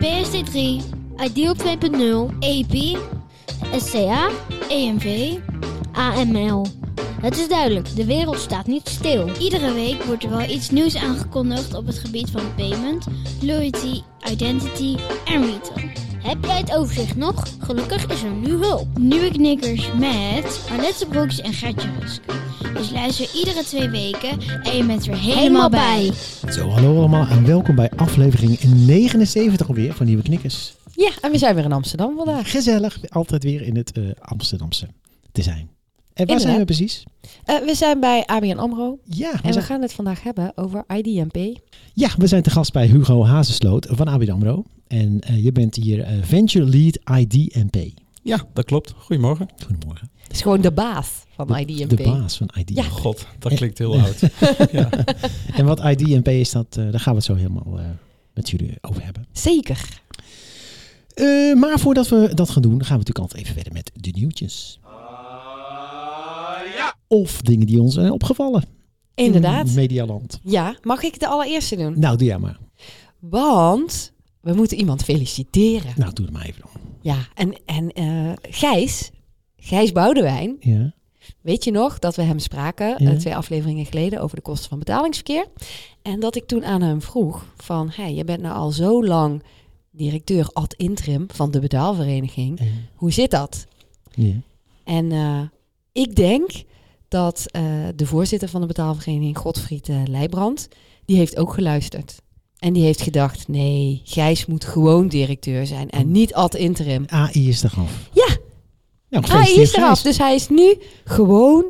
PSD3, Ideal 2.0, EP, SCA, EMV, AML. Het is duidelijk, de wereld staat niet stil. Iedere week wordt er wel iets nieuws aangekondigd op het gebied van payment, loyalty, identity en retail. Heb jij het overzicht nog? Gelukkig is er nu hulp. Nieuwe knikkers met Arlette Broeks en Gertje Rusk. Dus luister iedere twee weken en je bent er helemaal bij. Zo, hallo allemaal en welkom bij aflevering 79 alweer van Nieuwe Knikkers. Ja, en we zijn weer in Amsterdam vandaag. Gezellig, altijd weer in het eh, Amsterdamse te zijn. En waar Inderdaad. zijn we precies? Eh, we zijn bij ABN AMRO Ja we, en we gaan het vandaag hebben over IDMP. ja, we zijn te gast bij Hugo Hazesloot van ABN AMRO. En eh, je bent hier eh, Venture Lead IDMP. Ja, dat klopt. Goedemorgen. Goedemorgen. Het is gewoon de baas van De, IDMP. de baas van IDMP. Ja. God, dat klinkt heel oud. ja. En wat IDMP is, dat, eh, daar gaan we het zo helemaal eh, met jullie over hebben. Zeker. Eh, maar voordat we dat gaan doen, gaan we natuurlijk altijd even verder met de nieuwtjes. Of dingen die ons zijn opgevallen. Inderdaad. In Medialand. Ja, mag ik de allereerste doen? Nou, doe jij maar. Want we moeten iemand feliciteren. Nou, doe het maar even dan. Ja, en, en eh, Gijs, Gijs Boudewijn, Ja. weet je nog dat we hem spraken Ja. eh, twee afleveringen geleden over de kosten van betalingsverkeer? En dat ik toen aan hem vroeg van, hey, je bent nou al zo lang directeur ad interim van de betaalvereniging. En- Hoe zit dat? ja. En eh, ik denk dat eh, de voorzitter van de betaalvereniging, Godfried eh, Leijbrand, die heeft ook geluisterd. En die heeft gedacht, nee, Gijs moet gewoon directeur zijn en niet ad interim. AI is er af. Ja. Nou, hij gefeliciteerd, is eraf, dus hij is nu gewoon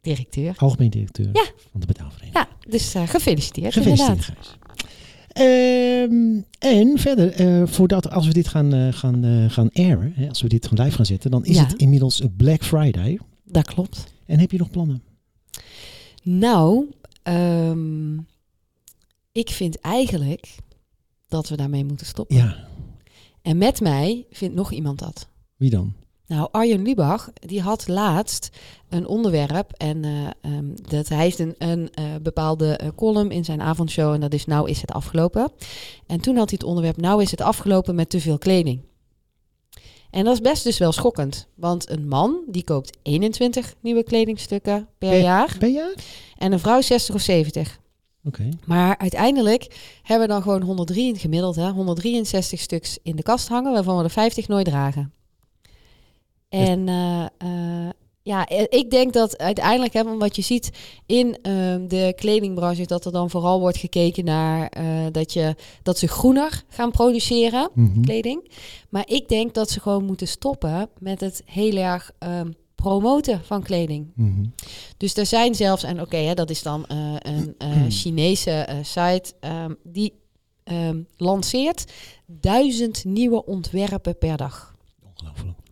directeur. Algemeen directeur Ja. van de betaalvereniging. Ja, dus eh, gefeliciteerd, Gefeliciteerd. Gijs. Ehm, en verder, voordat als we dit gaan, eh, gaan, gaan airen, hè, als we dit live gaan zetten, dan is Ja. het inmiddels Black Friday. Dat klopt. En heb je nog plannen? Nou, ehm, ik vind eigenlijk dat we daarmee moeten stoppen. Ja, En met mij vindt nog iemand dat. wie dan? Nou, Arjen Lubach, die had laatst een onderwerp. En eh, ehm, dat, hij heeft een, een eh, bepaalde eh, column in zijn avondshow. En dat is Nou is het afgelopen. En toen had hij het onderwerp Nou is het afgelopen met te veel kleding. En dat is best dus wel schokkend. Want een man die koopt 21 nieuwe kledingstukken per Per- jaar. Per jaar? En een vrouw 60 of 70. Oké. Maar uiteindelijk hebben we dan gewoon 103 gemiddeld, hè, 163 stuks in de kast hangen, waarvan we er 50 nooit dragen. En eh, eh, ja, eh, ik denk dat uiteindelijk, hè, wat je ziet in ehm, de kledingbranche, dat er dan vooral wordt gekeken naar eh, dat, je, dat ze groener gaan produceren, Mhm. kleding. Maar ik denk dat ze gewoon moeten stoppen met het heel erg ehm, promoten van kleding. Mhm. Dus er zijn zelfs, en oké, dat is dan eh, een eh, Chinese site, ehm, die lanceert duizend nieuwe ontwerpen per dag.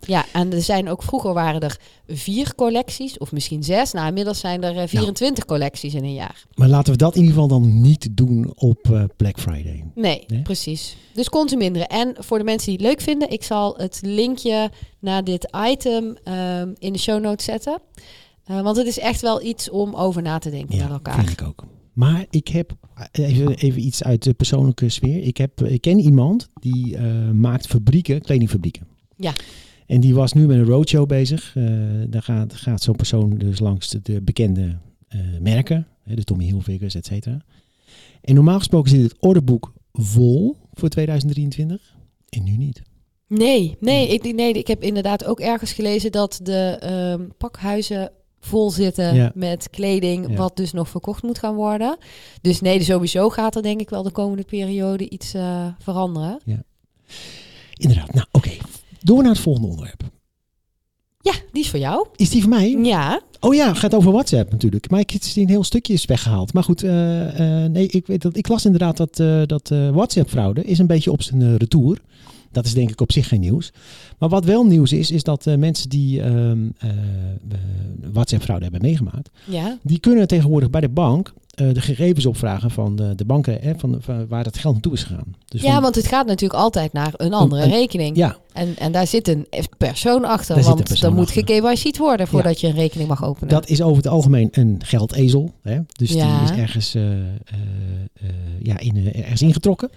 Ja, en er zijn ook vroeger waren er vier collecties, of misschien zes. Nou, inmiddels zijn er eh, 24 collecties in een jaar. Maar laten we dat in ieder geval dan niet doen op eh, Black Friday. Nee, Nee? precies. Dus consuminderen. En voor de mensen die het leuk vinden, ik zal het linkje naar dit item ehm, in de show notes zetten. Eh, want het is echt wel iets om over na te denken met Ja, elkaar. vind ik ook. Maar ik heb even, even iets uit de persoonlijke sfeer. Ik, heb, ik ken iemand die maakt fabrieken, kledingfabrieken. Ja. En die was nu met een roadshow bezig. Eh, daar gaat, gaat zo'n persoon dus langs de, de bekende eh, merken. De Tommy Hilfigers, et cetera. En normaal gesproken zit het orderboek vol voor 2023. En nu niet. Nee, nee, ik, nee, ik heb inderdaad ook ergens gelezen dat de ehm, pakhuizen vol zitten Ja. met kleding, Ja. wat dus nog verkocht moet gaan worden. Dus nee, sowieso gaat er denk ik wel de komende periode iets eh, veranderen. Inderdaad. Nou, oké. Door naar het volgende onderwerp. Ja, die is voor jou. Is die van mij? Ja. Oh ja, gaat over WhatsApp natuurlijk. Maar ik is een heel stukje is weggehaald. Maar goed, eh, eh, nee, ik, weet dat, ik las inderdaad dat, eh, dat WhatsApp-fraude is een beetje op zijn retour. Dat is denk ik op zich geen nieuws. Maar wat wel nieuws is, is dat mensen die ehm, eh, eh, WhatsApp-fraude hebben meegemaakt, Ja. die kunnen tegenwoordig bij de bank de gegevens opvragen van de, de banken, hè, van, van waar het geld naartoe is gegaan. Dus Ja, van- want het gaat natuurlijk altijd naar een andere een- rekening. ja, En, en daar zit een persoon achter. Daar want persoon dan moet geKYC'd worden voordat je een rekening mag openen. dat is over het algemeen een geldezel. Hè? Dus Ja. die is ergens, eh, eh, eh, ja, in, eh, ergens ingetrokken.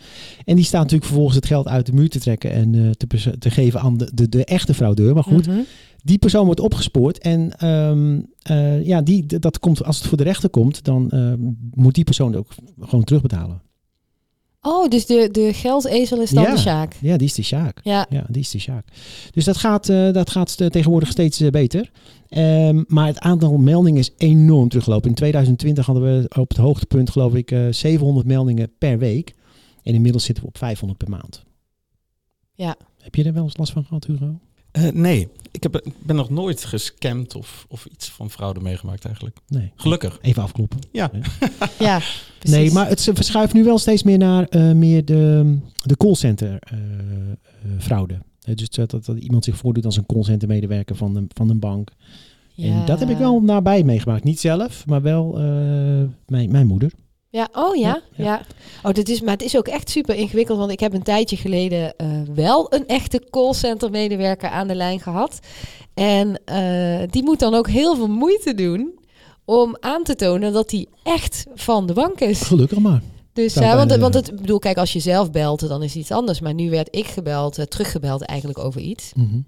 En die staat natuurlijk vervolgens het geld uit de muur te trekken en eh, te, te geven aan de, de, de echte fraudeur. Maar goed, Mhm. Die persoon wordt opgespoord. En ehm, eh, ja, die, dat komt, als het voor de rechter komt, dan eh, moet die persoon ook gewoon terugbetalen. Oh, dus de, de geldezel is dan Ja. de Sjaak. Ja, die is de Sjaak. Ja. Ja, die is de Sjaak. Dus dat gaat, eh, dat gaat tegenwoordig steeds beter. Ehm, maar het aantal meldingen is enorm teruggelopen. In 2020 hadden we op het hoogtepunt, geloof ik, eh 700 meldingen per week. En inmiddels zitten we op 500 per maand. Ja. Heb je er wel eens last van gehad, Hugo? Eh, nee, ik, heb, ik ben nog nooit gescamd of, of iets van fraude meegemaakt eigenlijk. Nee. Gelukkig. Even afkloppen. Ja, Nee, precies. maar het verschuift nu wel steeds meer naar eh, meer de, de callcenter eh, eh, fraude. Dus dat, dat, dat iemand zich voordoet als een callcenter medewerker van een, van een bank. En Ja. dat heb ik wel nabij meegemaakt. Niet zelf, maar wel eh, mijn, mijn moeder. Ja, oh ja, Ja. Oh, dit is, maar het is ook echt super ingewikkeld, want ik heb een tijdje geleden eh, wel een echte callcenter medewerker aan de lijn gehad. En eh, die moet dan ook heel veel moeite doen om aan te tonen dat hij echt van de bank is. Gelukkig maar. Dus ja, want, want het, ik bedoel, kijk, als je zelf belt, dan is het iets anders. Maar nu werd ik gebeld, eh, teruggebeld eigenlijk over iets. Mhm.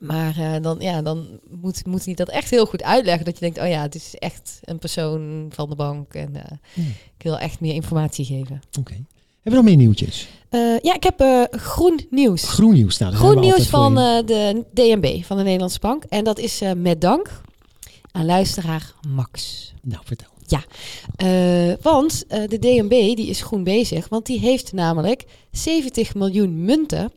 Maar eh, dan, ja, dan moet, moet hij dat echt heel goed uitleggen. Dat je denkt, oh ja, het is echt een persoon van de bank. En eh, Ja. ik wil echt meer informatie geven. Oké. Hebben we nog meer nieuwtjes? Eh, ja, ik heb groen nieuws. Groen nieuws. Nou, groen nieuws van de DNB, van de Nederlandse Bank. En dat is met dank aan luisteraar Max. Nou, vertel. Eh, want de DNB die is groen bezig, want die heeft namelijk 70 miljoen munten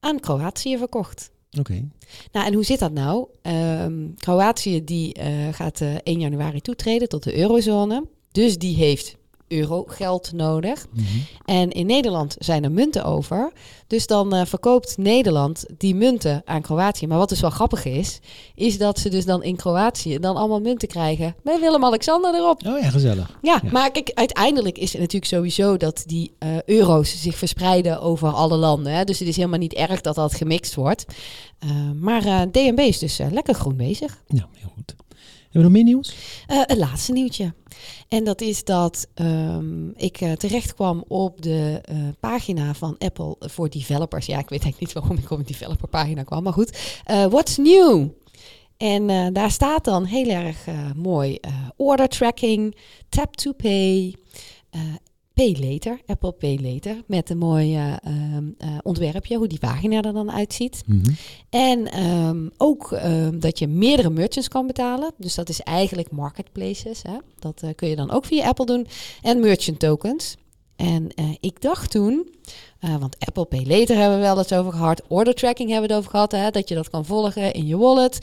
aan Kroatië verkocht. Oké. Nou, en hoe zit dat nou? Ehm, Kroatië die eh, gaat eh 1 januari toetreden tot de eurozone. Dus die heeft eurogeld nodig. Mhm. En in Nederland zijn er munten over. Dus dan eh, verkoopt Nederland die munten aan Kroatië. Maar wat dus wel grappig is, is dat ze dus dan in Kroatië dan allemaal munten krijgen met Willem-Alexander erop. Oh ja, gezellig. Ja, Ja. maar kijk, uiteindelijk is het natuurlijk sowieso dat die eh, euro's zich verspreiden over alle landen. Hè? Dus het is helemaal niet erg dat dat gemixt wordt. Eh, maar DNB is dus lekker groen bezig. Nou, heel goed. We nieuws? Eh een laatste nieuwtje. En dat is dat ehm, ik eh, terecht kwam op de eh, pagina van Apple voor developers. Ja, ik weet eigenlijk niet waarom ik op een developerpagina kwam, maar goed. What's new? En daar staat dan heel erg mooi order tracking, tap to pay, pay later, Apple Pay later, met een mooi eh, ehm, eh, ontwerpje, hoe die pagina er dan uitziet. Mhm. En ehm, ook ehm, dat je meerdere merchants kan betalen. Dus dat is eigenlijk marketplaces. Hè? Dat eh, kun je dan ook via Apple doen. En merchant tokens. En ik dacht toen, want Apple Pay Later hebben we wel eens over gehad. Order tracking hebben we het over gehad. Hè? Dat je dat kan volgen in je wallet.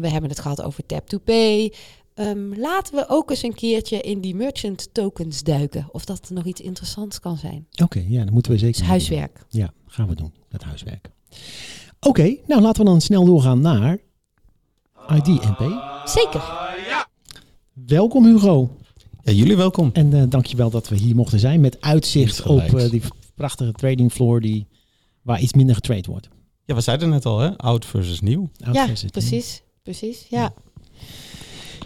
We hebben het gehad over tap to pay. Ehm, laten we ook eens een keertje in die merchant tokens duiken. Of dat nog iets interessants kan zijn. Oké, ja, dat moeten we zeker is doen. huiswerk. Ja, gaan we doen. Dat huiswerk. Oké, nou laten we dan snel doorgaan naar ID&P. Zeker. Welkom Hugo. Ja, jullie welkom. En eh dankjewel dat we hier mochten zijn met uitzicht op eh, die prachtige trading floor die, waar iets minder getrade wordt. Ja, we zeiden net al, hè? Oud versus nieuw. Oud Ja, versus nieuw. precies. Precies, ja.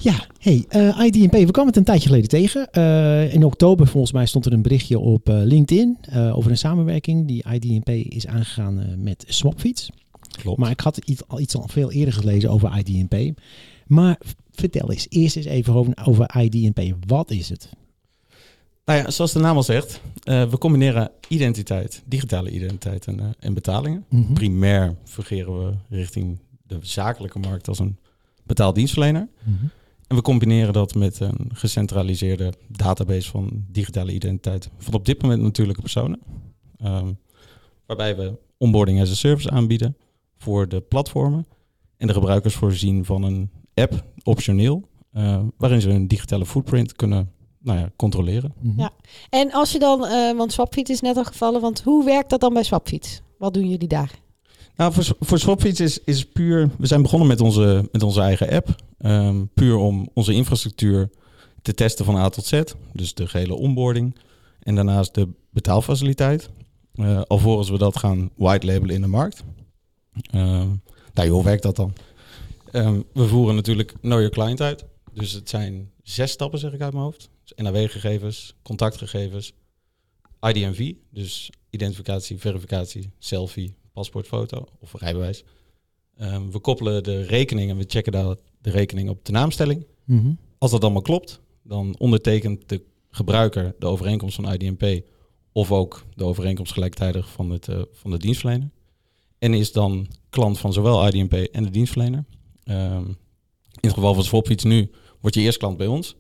Ja, hey, eh ID&P, we kwamen het een tijdje geleden tegen. Eh, in oktober volgens mij stond er een berichtje op eh, LinkedIn over een samenwerking die ID&P is aangegaan met Swapfiets. Klopt. Maar ik had iets, al iets al veel eerder gelezen over ID&P. Maar vertel eens, eerst eens even over, over ID&P. Wat is het? Nou ja, zoals de naam al zegt, we combineren identiteit, digitale identiteit en, en betalingen. Mhm. Primair fungeren we richting de zakelijke markt als een betaaldienstverlener. Mhm. En we combineren dat met een gecentraliseerde database van digitale identiteit van op dit moment natuurlijke personen. Ehm, waarbij we onboarding as a service aanbieden voor de platformen. En de gebruikers voorzien van een app, optioneel, eh, waarin ze hun digitale footprint kunnen nou ja, controleren. Mhm. Ja. En als je dan, eh, want Swapfiets is net al gevallen, want hoe werkt dat dan bij Swapfiets? Wat doen jullie daar? Nou, voor, voor Swapfiets is, is puur... We zijn begonnen met onze, met onze eigen app. ehm, puur om onze infrastructuur te testen van A tot Z. Dus de gehele onboarding. En daarnaast de betaalfaciliteit. Eh, alvorens we dat gaan white labelen in de markt. Ehm nou, hoe werkt dat dan? Ehm, we voeren natuurlijk Know Your Client uit. Dus het zijn zes stappen, zeg ik uit mijn hoofd. Dus NAW-gegevens, contactgegevens, IDMV, dus identificatie, verificatie, selfie, paspoortfoto of rijbewijs. Ehm, we koppelen de rekening en we checken daar de rekening op de naamstelling. Mhm. Als dat allemaal klopt, dan ondertekent de gebruiker de overeenkomst van IDMP of ook de overeenkomst gelijktijdig van, het, eh, van de dienstverlener. En is dan klant van zowel IDMP en de dienstverlener. Ehm, in het geval van Swapfiets nu word je eerst klant bij ons.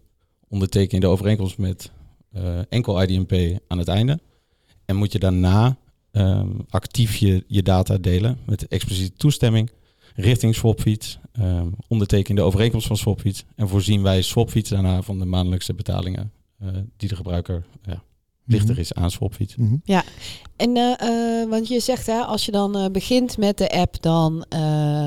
Onderteken je de overeenkomst met eh, enkel IDMP aan het einde. En moet je daarna ehm, actief je, je data delen met expliciete toestemming richting Swapfiets. Ehm onderteken de overeenkomst van Swapfiets. En voorzien wij Swapfiets daarna van de maandelijkse betalingen eh, die de gebruiker ja, plichtig is aan Swapfiets. Mhm. En eh, eh, want je zegt hè, als je dan eh, begint met de app, dan eh,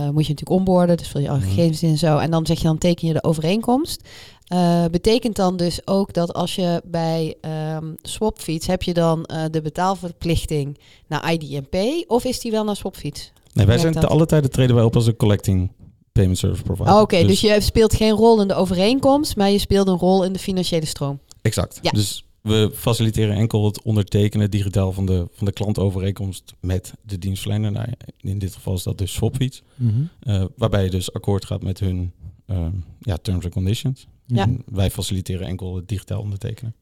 moet je natuurlijk onboarden, dus vul je alle Mhm. gegevens in en zo. En dan zeg je dan teken je de overeenkomst. Eh, betekent dan dus ook dat als je bij ehm Swapfiets heb je dan eh, de betaalverplichting naar IDMP of is die wel naar Swapfiets? Nee, wij zijn dat? te alle tijden treden wij op als een collecting payment service provider. Oh, Oké, dus, je speelt geen rol in de overeenkomst, maar je speelt een rol in de financiële stroom. Exact. Ja. Dus we faciliteren enkel het ondertekenen digitaal van de, van de klantovereenkomst met de dienstverlener. Nou, in dit geval is dat dus Swapfiets. Mhm. eh, waarbij je dus akkoord gaat met hun ehm, ja, terms and conditions. Ja. En wij faciliteren enkel het digitaal ondertekenen.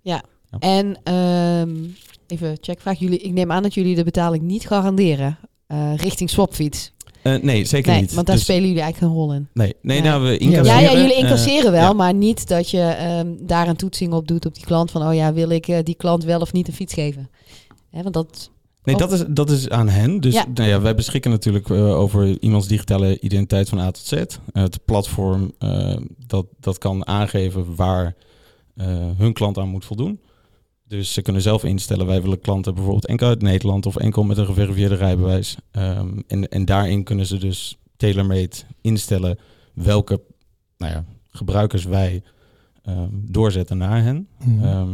En ehm, even checkvraag. Jullie, ik neem aan dat jullie de betaling niet garanderen eh, richting Swapfiets. Eh, nee, zeker Nee, niet. want daar Dus- spelen jullie eigenlijk geen rol in. Nee, nee Nee. nou, we Ja, Ja, incasseren. ja, jullie eh, incasseren wel, ja. maar niet dat je ehm, daar een toetsing op doet op die klant. Van, oh ja, wil ik eh, die klant wel of niet een fiets geven? Hè, want dat... Nee, dat is, dat is aan hen. Dus Ja. Nou ja, wij beschikken natuurlijk eh, over iemands digitale identiteit van A tot Z. Het platform eh, dat, dat kan aangeven waar eh, hun klant aan moet voldoen. Dus ze kunnen zelf instellen, wij willen klanten bijvoorbeeld enkel uit Nederland of enkel met een geverifieerde rijbewijs. Ehm, en, en daarin kunnen ze dus tailor-made instellen welke nou ja, gebruikers wij ehm, doorzetten naar hen. Ehm,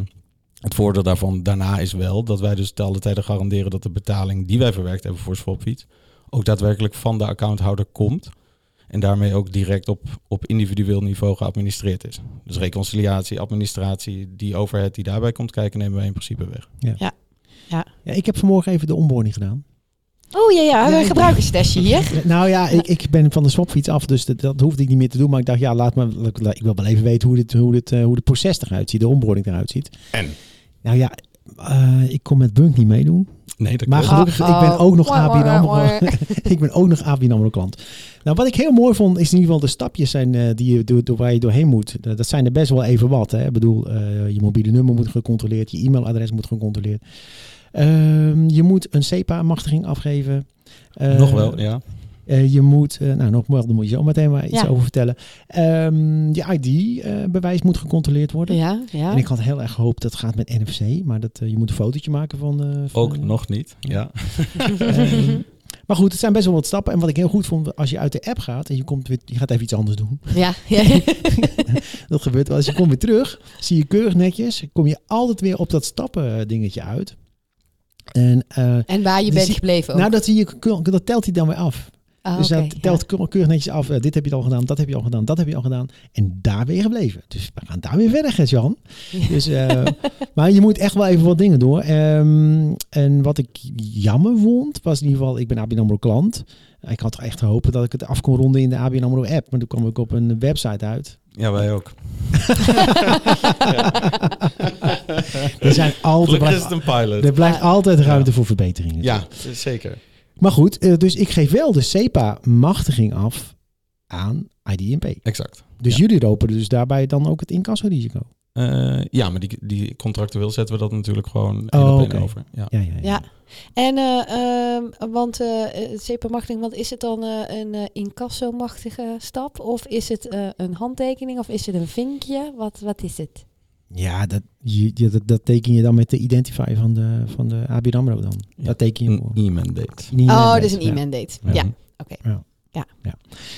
het voordeel daarvan daarna is wel dat wij dus te alle tijden garanderen dat de betaling die wij verwerkt hebben voor Swapfiets ook daadwerkelijk van de accounthouder komt. En daarmee ook direct op, op individueel niveau geadministreerd is. Dus reconciliatie, administratie, die overhead die daarbij komt kijken, nemen wij in principe weg. Ja, ik heb vanmorgen even de onboarding gedaan. Oh ja, ja, ik- gebruikerstestje hier. Nou ja, ik, ik ben van de swapfiets af, dus dat, dat hoefde ik niet meer te doen. Maar ik dacht, ja, laat me, la- ik wil wel even weten hoe, dit, hoe, dit, eh, hoe het proces eruit ziet, de onboarding eruit ziet. En? Nou ja, eh, ik kon met Bunk niet meedoen. Nee, dat Maar gelukkig, ik ben ook nog ABN AMRO. ik ben ook nog ABN AMRO klant. Nou, wat ik heel mooi vond, is in ieder geval de stapjes zijn eh, die je, door, door waar je doorheen moet. Dat dat zijn er best wel even wat. Hè. Ik bedoel, eh, je mobiele nummer moet gecontroleerd, je e-mailadres moet gecontroleerd. Ehm, je moet een SEPA-machtiging afgeven. Eh, Nog wel, ja. eh, je moet, eh, nou nog wel, daar moet je zo meteen maar iets Ja. over vertellen. Ehm, je ID-bewijs moet gecontroleerd worden. Ja, ja. En ik had heel erg gehoopt dat het gaat met NFC, maar dat, eh, je moet een fotootje maken van... eh, van Ook nog niet, ja. Ehm, maar goed, het zijn best wel wat stappen. En wat ik heel goed vond, als je uit de app gaat en je, komt weer, je gaat even iets anders doen. ja, ja. Dat gebeurt wel. Als je komt weer terug, zie je keurig netjes, kom je altijd weer op dat stappen dingetje uit. En eh, En waar je bent gebleven ook. nou, dat, zie je, dat telt hij dan weer af. Ah, dus dat telt keur- keurig netjes af. Eh, dit heb je al gedaan, dat heb je al gedaan, dat heb je al gedaan. En daar ben je gebleven. Dus we gaan daar weer verder, Gert-Jan. Ja. Dus, eh, maar je moet echt wel even wat dingen door. Ehm, en wat ik jammer vond, was in ieder geval, ik ben ABN AMRO klant. Ik had echt gehoopt dat ik het af kon ronden in de ABN AMRO app. Maar toen kwam ik op een website uit. Ja, wij ook. Er zijn altijd, Gelukkig is het een pilot. er blijft altijd ruimte Ja. voor verbeteringen. Ja, zeker. Maar goed, eh, dus ik geef wel de SEPA-machtiging af aan IDMP. Exact. Dus Ja. jullie lopen dus daarbij dan ook het incassorisico. Eh, ja, maar die, die contractueel zetten we dat natuurlijk gewoon één Oh, op oké. over. Ja. Ja, ja, ja. Ja. En, eh, ehm, want eh het zeepmachtiging, want is het dan eh, een eh, incasso-machtige stap? Of is het eh, een handtekening? Of is het een vinkje? Wat, wat is het? Ja, dat, je, dat, dat teken je dan met de identifier van de, van de ABN AMRO dan. Ja, Dat teken je Een e-mandate. Een e-mandate, oh, dus een ja. e-mandate. Ja. Ja.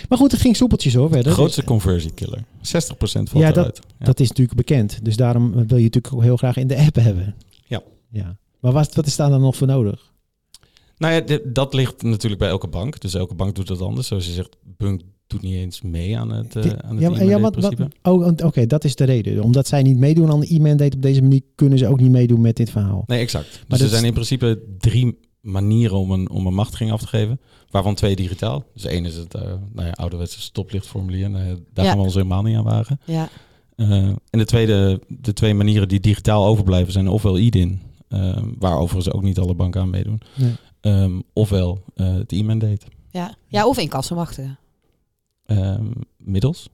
Maar goed, het ging soepeltjes hoor. Verder. Grootste Dus, conversiekiller. 60% valt Ja, dat- eruit. Ja. Dat is natuurlijk bekend. Dus daarom wil je natuurlijk ook heel graag in de app hebben. Ja. ja. Maar wat, wat is daar dan nog voor nodig? Nou ja, dit- dat ligt natuurlijk bij elke bank. Dus elke bank doet dat anders. Zoals je zegt, Bunk doet niet eens mee aan het, eh aan het ja, maar- ja, wat, wat, oh, want- oké, dat is de reden. Omdat zij niet meedoen aan de e-mandate op deze manier, kunnen ze ook niet meedoen met dit verhaal. Nee, exact. Dus dat er is- zijn in principe drie manieren om een, om een machtiging af te geven. Waarvan twee digitaal. Dus één is het eh nou ja, ouderwetse stoplichtformulier. Nou ja, daar Ja. gaan we ons helemaal niet aan wagen. Ja. Eh, en de tweede, de twee manieren die digitaal overblijven zijn ofwel IDIN, eh, waar overigens ook niet alle banken aan meedoen, Nee. ehm, ofwel het e-mandate. Ja. ja, of incasso-machtige. Ehm, middels.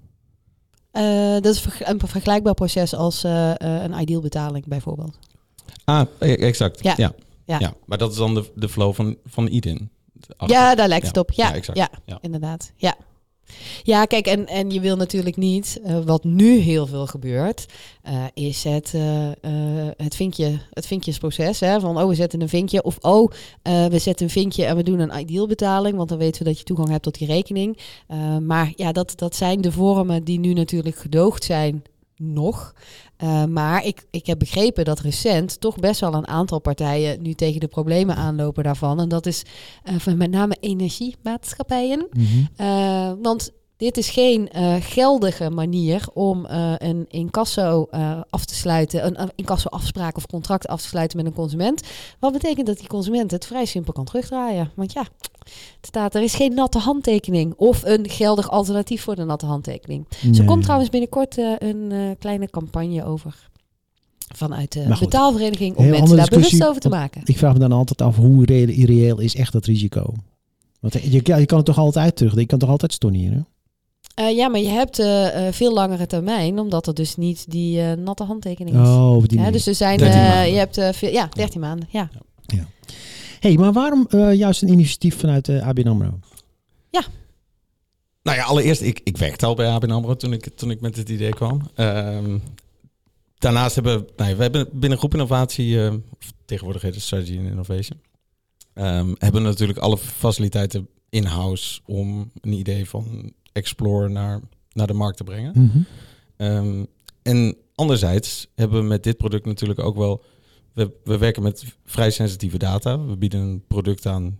Dat is een vergelijkbaar proces als een ideal betaling bijvoorbeeld. Ah, e- exact. Ja. Ja. Ja. Ja. maar dat is dan de, de flow van, van IDIN. Ja, daar lijkt het op. Ja, Ja, exact. ja, inderdaad. Ja. Ja, kijk, en, en je wil natuurlijk niet, eh, wat nu heel veel gebeurt, eh, is het, eh, het, vinkje, het vinkjesproces. Hè, van, oh, we zetten een vinkje. Of, oh, we zetten een vinkje en we doen een ideal betaling, want dan weten we dat je toegang hebt tot die rekening. Maar ja, dat, dat zijn de vormen die nu natuurlijk gedoogd zijn nog. Eh, maar ik, ik heb begrepen dat recent toch best wel een aantal partijen nu tegen de problemen aanlopen daarvan. En dat is eh, van met name energiemaatschappijen. Mhm. Eh, want dit is geen eh, geldige manier om eh, een incasso eh, af te sluiten, een, incasso afspraak of contract af te sluiten met een consument. Wat betekent dat die consument het vrij simpel kan terugdraaien. Want ja, het staat er is geen natte handtekening of een geldig alternatief voor de natte handtekening. Nee. komt trouwens binnenkort een kleine campagne over. Vanuit de betaalvereniging om mensen daar bewust over te maken. Ik vraag me dan altijd af hoe reëel, is echt dat risico? Want je, je, kan het toch altijd terug, je kan toch altijd storneren? Eh, ja, maar je hebt eh, eh, veel langere termijn, omdat er dus niet die eh, natte handtekening is. Oh, die Ja, dus er zijn, 13 eh, maanden. je hebt eh, veel, ja, 13 maanden. Ja. hey, maar waarom eh, juist een initiatief vanuit de ABN AMRO? Nou ja, allereerst, ik, ik werkte al bij ABN AMRO toen ik, toen ik met het idee kwam. Ehm, daarnaast hebben we, nou ja, we hebben binnen Groep Innovatie, eh, of tegenwoordig heet het Strategy and Innovation, ehm, hebben we natuurlijk alle faciliteiten in-house om een idee van Explore naar, naar de markt te brengen. Mhm. Ehm, en anderzijds hebben we met dit product natuurlijk ook wel. We, we werken met vrij sensitieve data. We bieden een product aan,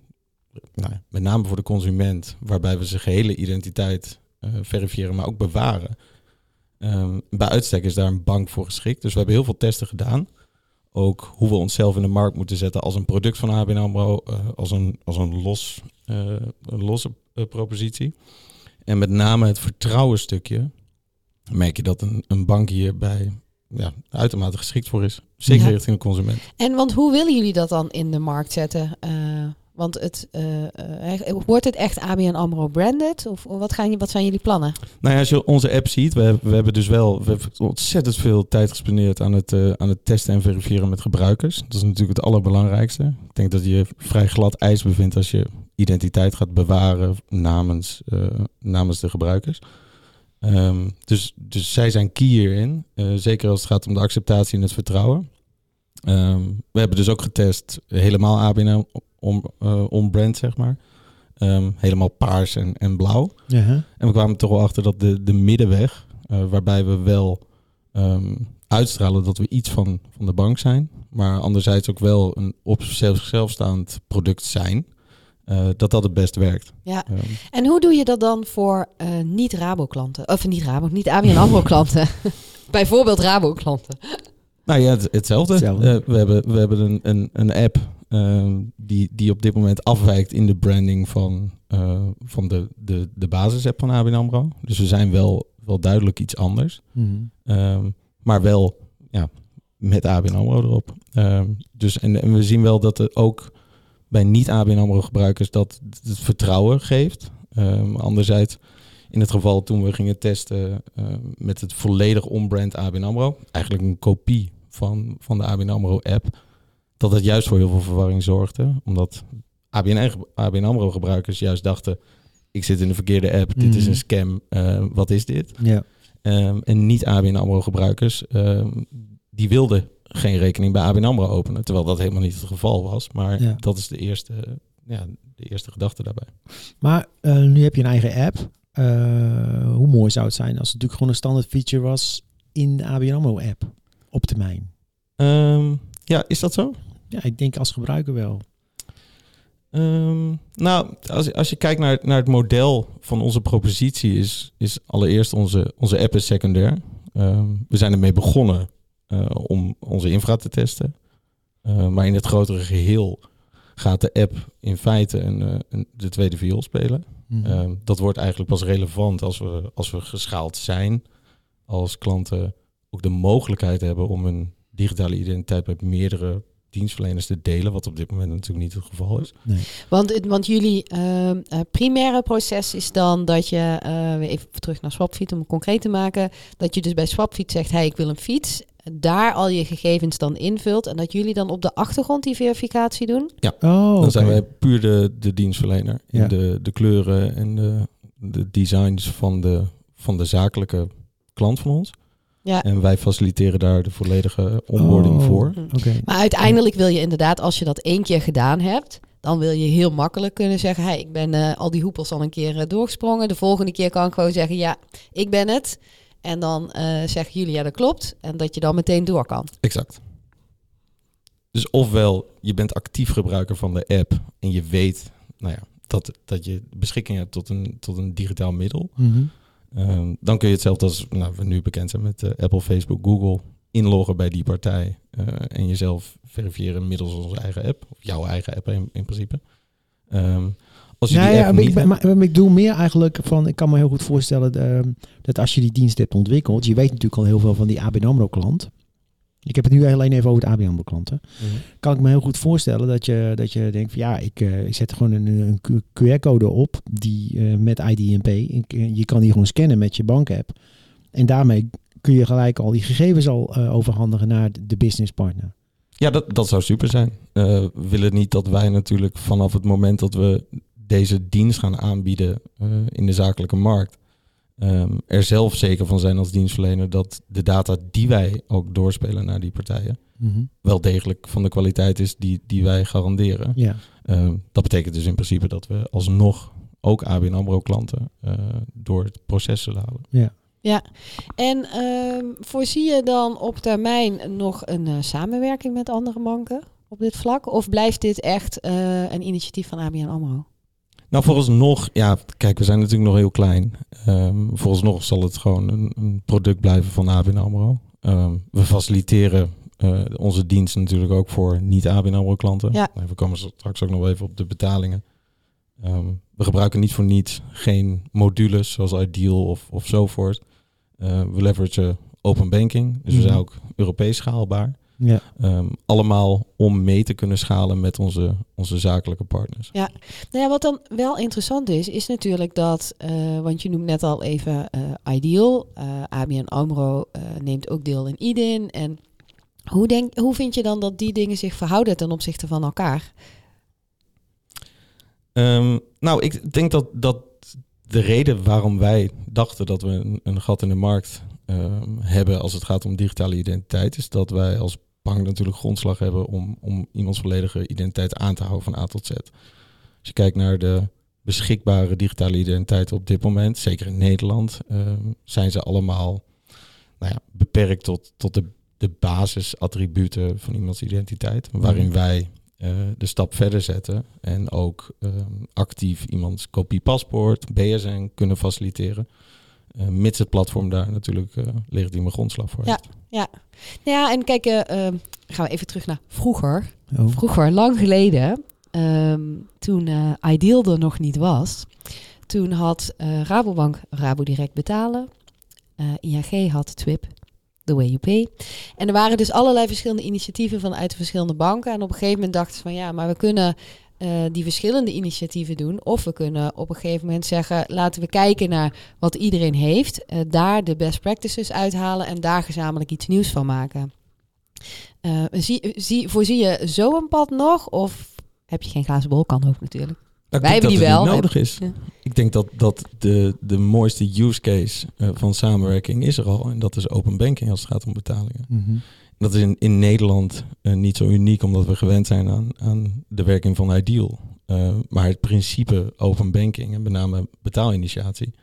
nou, ja, met name voor de consument, waarbij we zijn gehele identiteit eh, verifiëren, maar ook bewaren. Ehm, bij uitstek is daar een bank voor geschikt. Dus we hebben heel veel testen gedaan. Ook hoe we onszelf in de markt moeten zetten als een product van ABN AMRO, eh, als, een, als een, los, eh, een losse propositie. En met name het vertrouwenstukje merk je dat een, een bank hierbij ja, uitermate geschikt voor is. Zeker Ja. richting de consument. En want hoe willen jullie dat dan in de markt zetten? Eh, want het, eh, eh, wordt het echt ABN AMRO branded? Of wat, gaan, je- wat zijn jullie plannen? Nou ja, als je onze app ziet, we, hebben- we hebben dus wel we hebben ontzettend veel tijd gespendeerd aan het, aan het testen en verifiëren met gebruikers. Dat is natuurlijk het allerbelangrijkste. Ik denk dat je vrij glad ijs bevindt als je identiteit gaat bewaren namens, eh, namens de gebruikers. Ehm, dus, dus zij zijn key hierin, eh, zeker als het gaat om de acceptatie en het vertrouwen. Ehm, we hebben dus ook getest helemaal ABN om, eh, on-brand, zeg maar. Ehm, helemaal paars en, en blauw. En we kwamen toch wel achter dat de, de middenweg, waarbij we wel uitstralen dat we iets van, van de bank zijn, maar anderzijds ook wel een op zichzelf staand product zijn, eh, dat dat het best werkt. Ja. En hoe doe je dat dan voor eh, niet-Rabo-klanten? Of niet Rabo, niet ABN AMRO-klanten. Bijvoorbeeld Rabo-klanten. nou ja, het- hetzelfde. Hetzelfde. Eh, we hebben, we hebben een, een, een app ehm, die, die op dit moment afwijkt in de branding van, eh, van de, de, de basisapp van ABN AMRO. Dus we zijn wel, wel duidelijk iets anders. Mhm. Ehm, maar wel ja, met ABN AMRO erop. Ehm, dus, en, en we zien wel dat er ook bij niet-ABN AMRO gebruikers dat het vertrouwen geeft. Ehm, anderzijds In het geval toen we gingen testen eh, met het volledig on-brand ABN AMRO, eigenlijk een kopie van, van de ABN AMRO app, dat het juist voor heel veel verwarring zorgde. Omdat ABN, ABN AMRO gebruikers juist dachten, ik zit in de verkeerde app, dit is Mhm. een scam, eh, wat is dit? Ja. Ehm, en niet ABN AMRO gebruikers, ehm, die wilden geen rekening bij ABN AMRO openen. Terwijl dat helemaal niet het geval was. Maar Ja. dat is de eerste, ja, de eerste gedachte daarbij. Maar eh, nu heb je een eigen app. Eh, hoe mooi zou het zijn als het natuurlijk gewoon een standaard feature was in de ABN AMRO app op termijn? Ehm, ja, is dat zo? Ja, ik denk als gebruiker wel. Ehm, nou, als, als je kijkt naar, naar het model van onze propositie, is, is allereerst onze, onze app is secundair. Ehm, we zijn ermee begonnen om onze infra te testen. Eh, maar in het grotere geheel gaat de app in feite een, eh, een, de tweede viool spelen. Mhm. Ehm, dat wordt eigenlijk pas relevant als we, als we geschaald zijn. Als klanten ook de mogelijkheid hebben om een digitale identiteit met meerdere dienstverleners te delen. Wat op dit moment natuurlijk niet het geval is. Want, het- want jullie ehm, eh, primaire proces is dan dat je, eh, weer even terug naar Swapfiets om het concreet te maken, dat je dus bij Swapfiets zegt, hey, ik wil een fiets, daar al je gegevens dan invult en dat jullie dan op de achtergrond die verificatie doen? Oh, Dan zijn wij puur de, de dienstverlener. In Ja. de, de kleuren en de, de designs van de, van de zakelijke klant van ons. Ja. En wij faciliteren daar de volledige onboarding Oh, voor. Oké. Maar uiteindelijk wil je inderdaad, als je dat één keer gedaan hebt, dan wil je heel makkelijk kunnen zeggen, hey, ik ben eh, al die hoepels al een keer eh, doorgesprongen. De volgende keer kan ik gewoon zeggen, ja, ik ben het. En dan eh, zeggen jullie, ja, dat klopt. En dat je dan meteen door kan. Exact. Dus ofwel je bent actief gebruiker van de app en je weet nou ja, dat, dat je beschikking hebt tot een, tot een digitaal middel. Mhm. Ehm, dan kun je hetzelfde als nou, we nu bekend zijn met eh, Apple, Facebook, Google inloggen bij die partij eh, en jezelf verifiëren middels onze eigen app, of jouw eigen app in, in principe. Ehm, als je Ja, die ja, app maar niet ik, maar, maar ik doe meer eigenlijk van, ik kan me heel goed voorstellen ehm, dat als je die dienst hebt ontwikkeld, je weet natuurlijk al heel veel van die ABN AMRO klant. Ik heb het nu alleen even over het ABN AMRO klanten. Mhm. Kan ik me heel goed voorstellen dat je, dat je denkt van ja, ik, eh, ik zet gewoon een, een QR-code op die eh, met IDMP. Ik, eh, je kan die gewoon scannen met je bankapp. En daarmee kun je gelijk al die gegevens al overhandigen naar de, de business partner. Ja, dat, dat zou super zijn. We willen niet dat wij natuurlijk vanaf het moment dat we deze dienst gaan aanbieden eh, in de zakelijke markt, ehm, er zelf zeker van zijn als dienstverlener dat de data die wij ook doorspelen naar die partijen wel degelijk van de kwaliteit is die, die wij garanderen. Ja. Ehm, dat betekent dus in principe dat we alsnog ook ABN AMRO klanten eh, door het proces zullen halen. En ehm, voorzie je dan op termijn nog een eh, samenwerking met andere banken op dit vlak? Of blijft dit echt eh, een initiatief van ABN AMRO? Nou, vooralsnog, ja, kijk, we zijn natuurlijk nog heel klein. Ehm vooralsnog zal het gewoon een, een product blijven van ABN AMRO. Ehm, we faciliteren eh, onze dienst natuurlijk ook voor niet-ABN AMRO klanten. Ja. We komen straks ook nog even op de betalingen. Ehm, we gebruiken niet voor niets geen modules zoals Ideal of, of Soforth. Eh, we leveragen open banking, dus we zijn Mhm. ook Europees schaalbaar. Ja. Ehm, allemaal om mee te kunnen schalen met onze, onze zakelijke partners. Nou ja, wat dan wel interessant is, is natuurlijk dat, eh, want je noemt net al even eh, Ideal, eh, ABN AMRO eh, neemt ook deel in IDIN. En hoe, denk, hoe vind je dan dat die dingen zich verhouden ten opzichte van elkaar? Ehm, nou, ik denk dat, dat de reden waarom wij dachten dat we een, een gat in de markt hebben als het gaat om digitale identiteit, is dat wij als bank natuurlijk grondslag hebben om, om iemands volledige identiteit aan te houden van A tot Z. Als je kijkt naar de beschikbare digitale identiteiten op dit moment, zeker in Nederland, ehm, zijn ze allemaal nou ja, beperkt tot, tot de, de basisattributen van iemands identiteit, waarin Mhm. wij eh, de stap verder zetten en ook ehm, actief iemands kopie paspoort, BSN kunnen faciliteren. Eh, mits het platform daar natuurlijk eh legitieme grondslag voor Ja. heeft. Nou ja, en kijk, ehm, gaan we even terug naar vroeger. Oh. Vroeger, lang geleden, ehm, toen eh, Ideal er nog niet was, toen had eh, Rabobank Rabo Direct betalen. Eh, ING had TWIP, The Way You Pay. En er waren dus allerlei verschillende initiatieven vanuit de verschillende banken. En op een gegeven moment dachten ze van ja, maar we kunnen eh, die verschillende initiatieven doen. Of we kunnen op een gegeven moment zeggen, laten we kijken naar wat iedereen heeft. eh, daar de best practices uithalen en daar gezamenlijk iets nieuws van maken. Eh, zie, zie, voorzie je zo een pad nog? Of heb je geen glazen bol? Kan ook natuurlijk. Nou, ik Wij denk hebben die wel. niet nodig is. Ja. Ik denk dat, dat de, de mooiste use case eh, van samenwerking is er al. En dat is open banking als het gaat om betalingen. Mhm. Dat is in, in Nederland eh, niet zo uniek, omdat we gewend zijn aan, aan de werking van Ideal. Eh, maar het principe open banking en met name betaalinitiatie.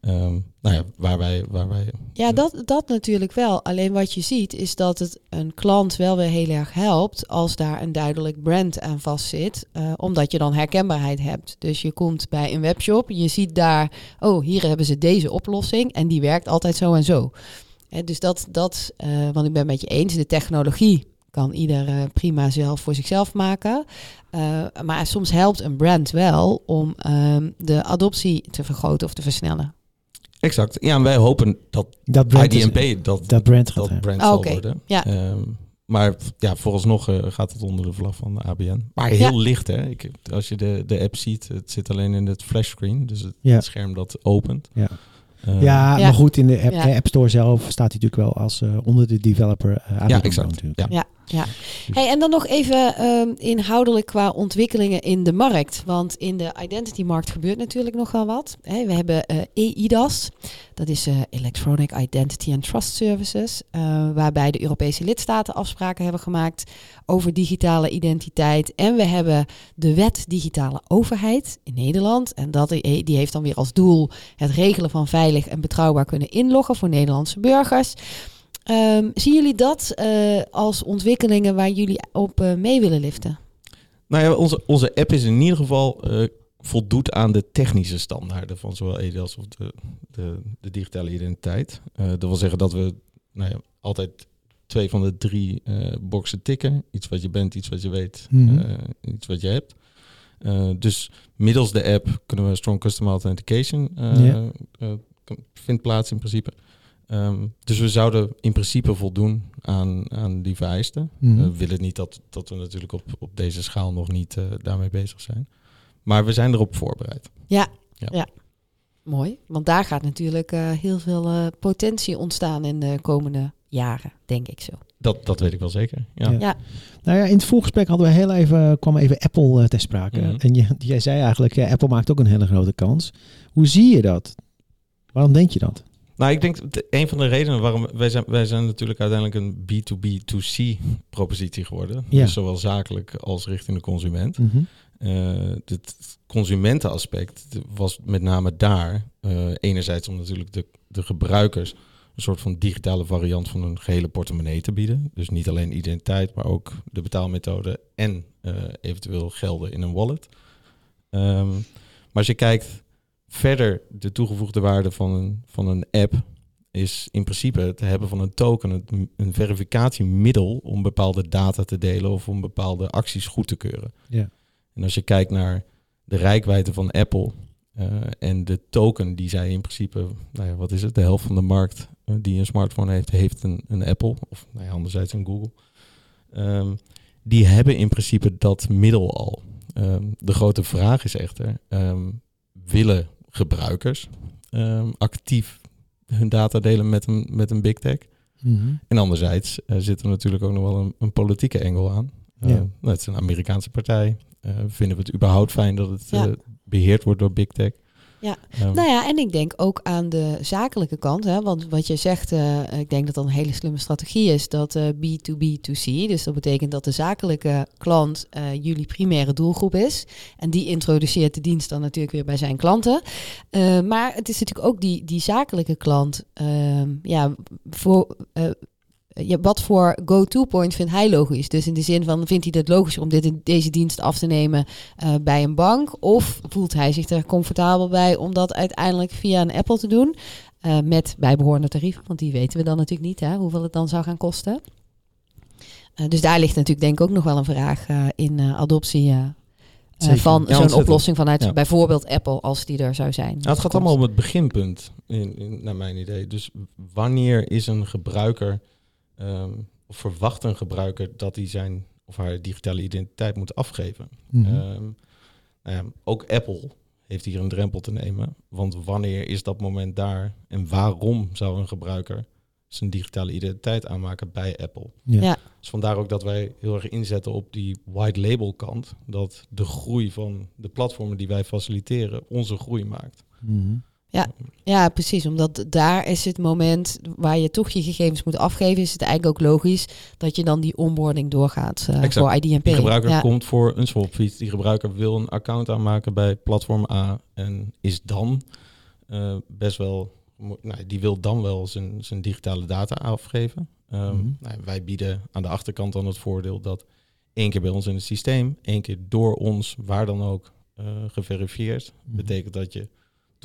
ehm, nou ja, waar wij, waar wij Ja, dat, dat natuurlijk wel. Alleen wat je ziet is dat het een klant wel weer heel erg helpt als daar een duidelijk brand aan vastzit. eh omdat je dan herkenbaarheid hebt. Dus je komt bij een webshop, je ziet daar, oh hier hebben ze deze oplossing en die werkt altijd zo en zo. Hè, dus dat, dat eh, want ik ben het met je eens, de technologie kan ieder eh, prima zelf voor zichzelf maken. Eh, maar soms helpt een brand wel om ehm, de adoptie te vergroten of te versnellen. Exact. Ja, en wij hopen dat Dat brand, is- dat, dat brand gaat dat brand Ah, zal worden. Ja. Ehm, maar ja, vooralsnog eh, gaat het onder de vlag van de ABN. Maar heel Ja. licht, hè? Ik, als je de, de app ziet, het zit alleen in het flashscreen. Dus het, Ja. het scherm dat opent. Ja. Eh, Ja, Ja. maar goed, in de app, Ja. de App Store zelf staat hij natuurlijk wel als eh, onder de developer uh, Ja, exact. Natuurlijk. Ja. Hey, en dan nog even ehm, inhoudelijk qua ontwikkelingen in de markt. Want in de identity-markt gebeurt natuurlijk nogal wat. We hebben eh EIDAS, dat is eh, Electronic Identity and Trust Services, eh, waarbij de Europese lidstaten afspraken hebben gemaakt over digitale identiteit. En we hebben de wet digitale overheid in Nederland. En dat, die heeft dan weer als doel het regelen van veilig en betrouwbaar kunnen inloggen voor Nederlandse burgers. Ehm, zien jullie dat eh, als ontwikkelingen waar jullie op eh, mee willen liften? Nou ja, onze, onze app is in ieder geval eh, voldoet aan de technische standaarden van zowel EDAS of de, de, de digitale identiteit. Eh, dat wil zeggen dat we nou ja, altijd twee van de drie eh, boxen tikken. Iets wat je bent, iets wat je weet, Mhm. eh, iets wat je hebt. Eh, dus middels de app kunnen we strong customer authentication eh, eh, vindt plaats in principe. Ehm, dus we zouden in principe voldoen aan, aan die vereisten. Mhm. We willen niet dat, dat we natuurlijk op, op deze schaal nog niet eh, daarmee bezig zijn. Maar we zijn erop voorbereid. Mooi, want daar gaat natuurlijk eh, heel veel eh, potentie ontstaan in de komende jaren, denk ik zo. Dat, dat weet ik wel zeker. Ja. Ja. Ja. Nou ja, in het voorgesprek hadden we heel even, kwam even Apple eh, ter sprake. Mhm. En je, jij zei eigenlijk, ja, Apple maakt ook een hele grote kans. Hoe zie je dat? Waarom denk je dat? Nou, ik denk een van de redenen waarom wij zijn, wij zijn natuurlijk uiteindelijk een B2B2C propositie geworden. Ja. Dus zowel zakelijk als richting de consument. Eh, het consumentenaspect was met name daar. eh, enerzijds om natuurlijk de, de gebruikers een soort van digitale variant van hun gehele portemonnee te bieden. Dus niet alleen identiteit, maar ook de betaalmethode en eh, eventueel gelden in een wallet. Ehm, maar als je kijkt verder, de toegevoegde waarde van een, van een app is in principe het hebben van een token, een, een verificatiemiddel om bepaalde data te delen of om bepaalde acties goed te keuren. Ja. En als je kijkt naar de rijkwijde van Apple eh, en de token die zij in principe, nou ja, wat is het, de helft van de markt eh, die een smartphone heeft, heeft een, een Apple of nou ja, anderzijds een Google. Ehm, die hebben in principe dat middel al. Ehm, de grote vraag is echter, ehm, willen gebruikers ehm, actief hun data delen met een, met een big tech? Mhm. En anderzijds eh, zit er natuurlijk ook nog wel een, een politieke engel aan. Eh, Ja. nou, het is een Amerikaanse partij. Eh, vinden we het überhaupt fijn dat het Ja. eh, beheerd wordt door big tech? Ja. Ehm, Nou ja, en ik denk ook aan de zakelijke kant. Hè, want wat je zegt, eh, ik denk dat dat een hele slimme strategie is. Dat eh, B2B2C, dus dat betekent dat de zakelijke klant eh, jullie primaire doelgroep is. En die introduceert de dienst dan natuurlijk weer bij zijn klanten. Maar het is natuurlijk ook die, die zakelijke klant. ehm, ja, voor... ja, wat voor go-to-point vindt hij logisch? Dus in de zin van, vindt hij het logischer om dit, deze dienst af te nemen eh, bij een bank? Of voelt hij zich er comfortabel bij om dat uiteindelijk via een Apple te doen? eh, met bijbehorende tarieven, want die weten we dan natuurlijk niet, hè, hoeveel het dan zou gaan kosten. Eh, dus daar ligt natuurlijk denk ik ook nog wel een vraag in adoptie van Ja, zo'n oplossing vanuit Ja. bijvoorbeeld Apple, als die er zou zijn. nou, het gaat allemaal om het beginpunt, in, in, naar mijn idee. Dus wanneer is een gebruiker, ehm, of verwacht een gebruiker dat hij zijn of haar digitale identiteit moet afgeven. Mhm. Ehm, nou ja, ook Apple heeft hier een drempel te nemen. Want wanneer is dat moment daar en waarom zou een gebruiker zijn digitale identiteit aanmaken bij Apple? ja. Ja. Dus vandaar ook dat wij heel erg inzetten op die white label kant. Dat de groei van de platformen die wij faciliteren onze groei maakt. Mhm. Ja, precies. Omdat daar is het moment waar je toch je gegevens moet afgeven, is het eigenlijk ook logisch dat je dan die onboarding doorgaat eh, Exact. voor IDMP. Die gebruiker ja. komt voor een swapfiets. Die gebruiker wil een account aanmaken bij platform A. En is dan eh, best wel... Nou, die wil dan wel zijn, zijn digitale data afgeven. Ehm, Mhm. nou, wij bieden aan de achterkant dan het voordeel dat één keer bij ons in het systeem, één keer door ons, waar dan ook, eh, geverifieerd. Mhm. Betekent dat je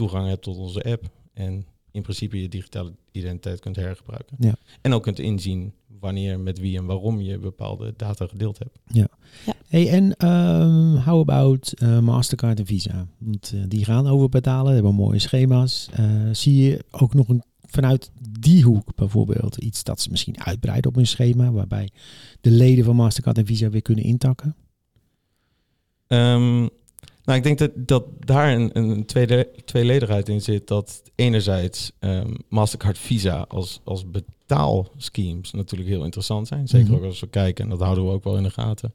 toegang hebt tot onze app en in principe je digitale identiteit kunt hergebruiken. Ja. En ook kunt inzien wanneer, met wie en waarom je bepaalde data gedeeld hebt. Hey, en ehm how about eh, Mastercard en Visa? Want eh, die gaan overbetalen, hebben mooie schema's. Eh, zie je ook nog een, vanuit die hoek bijvoorbeeld iets dat ze misschien uitbreiden op hun schema, waarbij de leden van Mastercard en Visa weer kunnen intakken? Ehm, nou, ik denk dat, dat daar een, een tweede, tweeledigheid in zit. Dat enerzijds ehm, Mastercard Visa als, als betaalschemes natuurlijk heel interessant zijn. Zeker Mhm. ook als we kijken, en dat houden we ook wel in de gaten.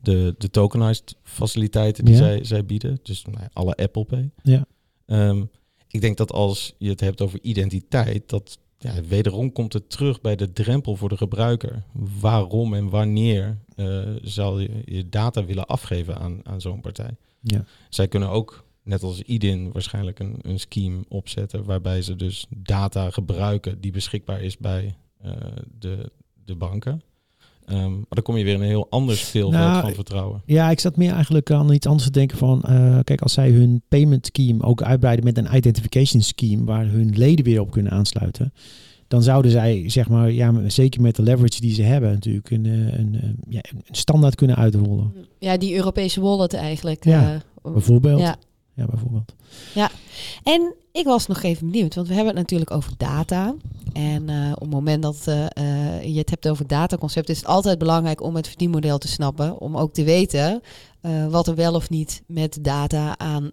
De, de tokenized faciliteiten die Ja. zij, zij bieden. Dus nou ja, alle Apple Pay. Ja. Ehm, ik denk dat als je het hebt over identiteit, dat ja, wederom komt het terug bij de drempel voor de gebruiker. Waarom en wanneer eh, zal je je data willen afgeven aan, aan zo'n partij? Ja. Zij kunnen ook, net als IDIN, waarschijnlijk een, een scheme opzetten waarbij ze dus data gebruiken die beschikbaar is bij eh, de, de banken. Ehm, maar dan kom je weer in een heel ander speelveld Nou, van vertrouwen. Ja, ik zat meer eigenlijk aan iets anders te denken van, eh, kijk, als zij hun payment scheme ook uitbreiden met een identification scheme waar hun leden weer op kunnen aansluiten, dan zouden zij, zeg maar, ja, zeker met de leverage die ze hebben, natuurlijk een, eh, een, eh, ja, een standaard kunnen uitrollen. Ja, die Europese wallet eigenlijk. Ja, eh, Bijvoorbeeld. ja. Ja, bijvoorbeeld. En ik was nog even benieuwd, want we hebben het natuurlijk over data. En op het moment dat je het hebt over dataconcept, is het altijd belangrijk om het verdienmodel te snappen. Om ook te weten wat er wel of niet met data aan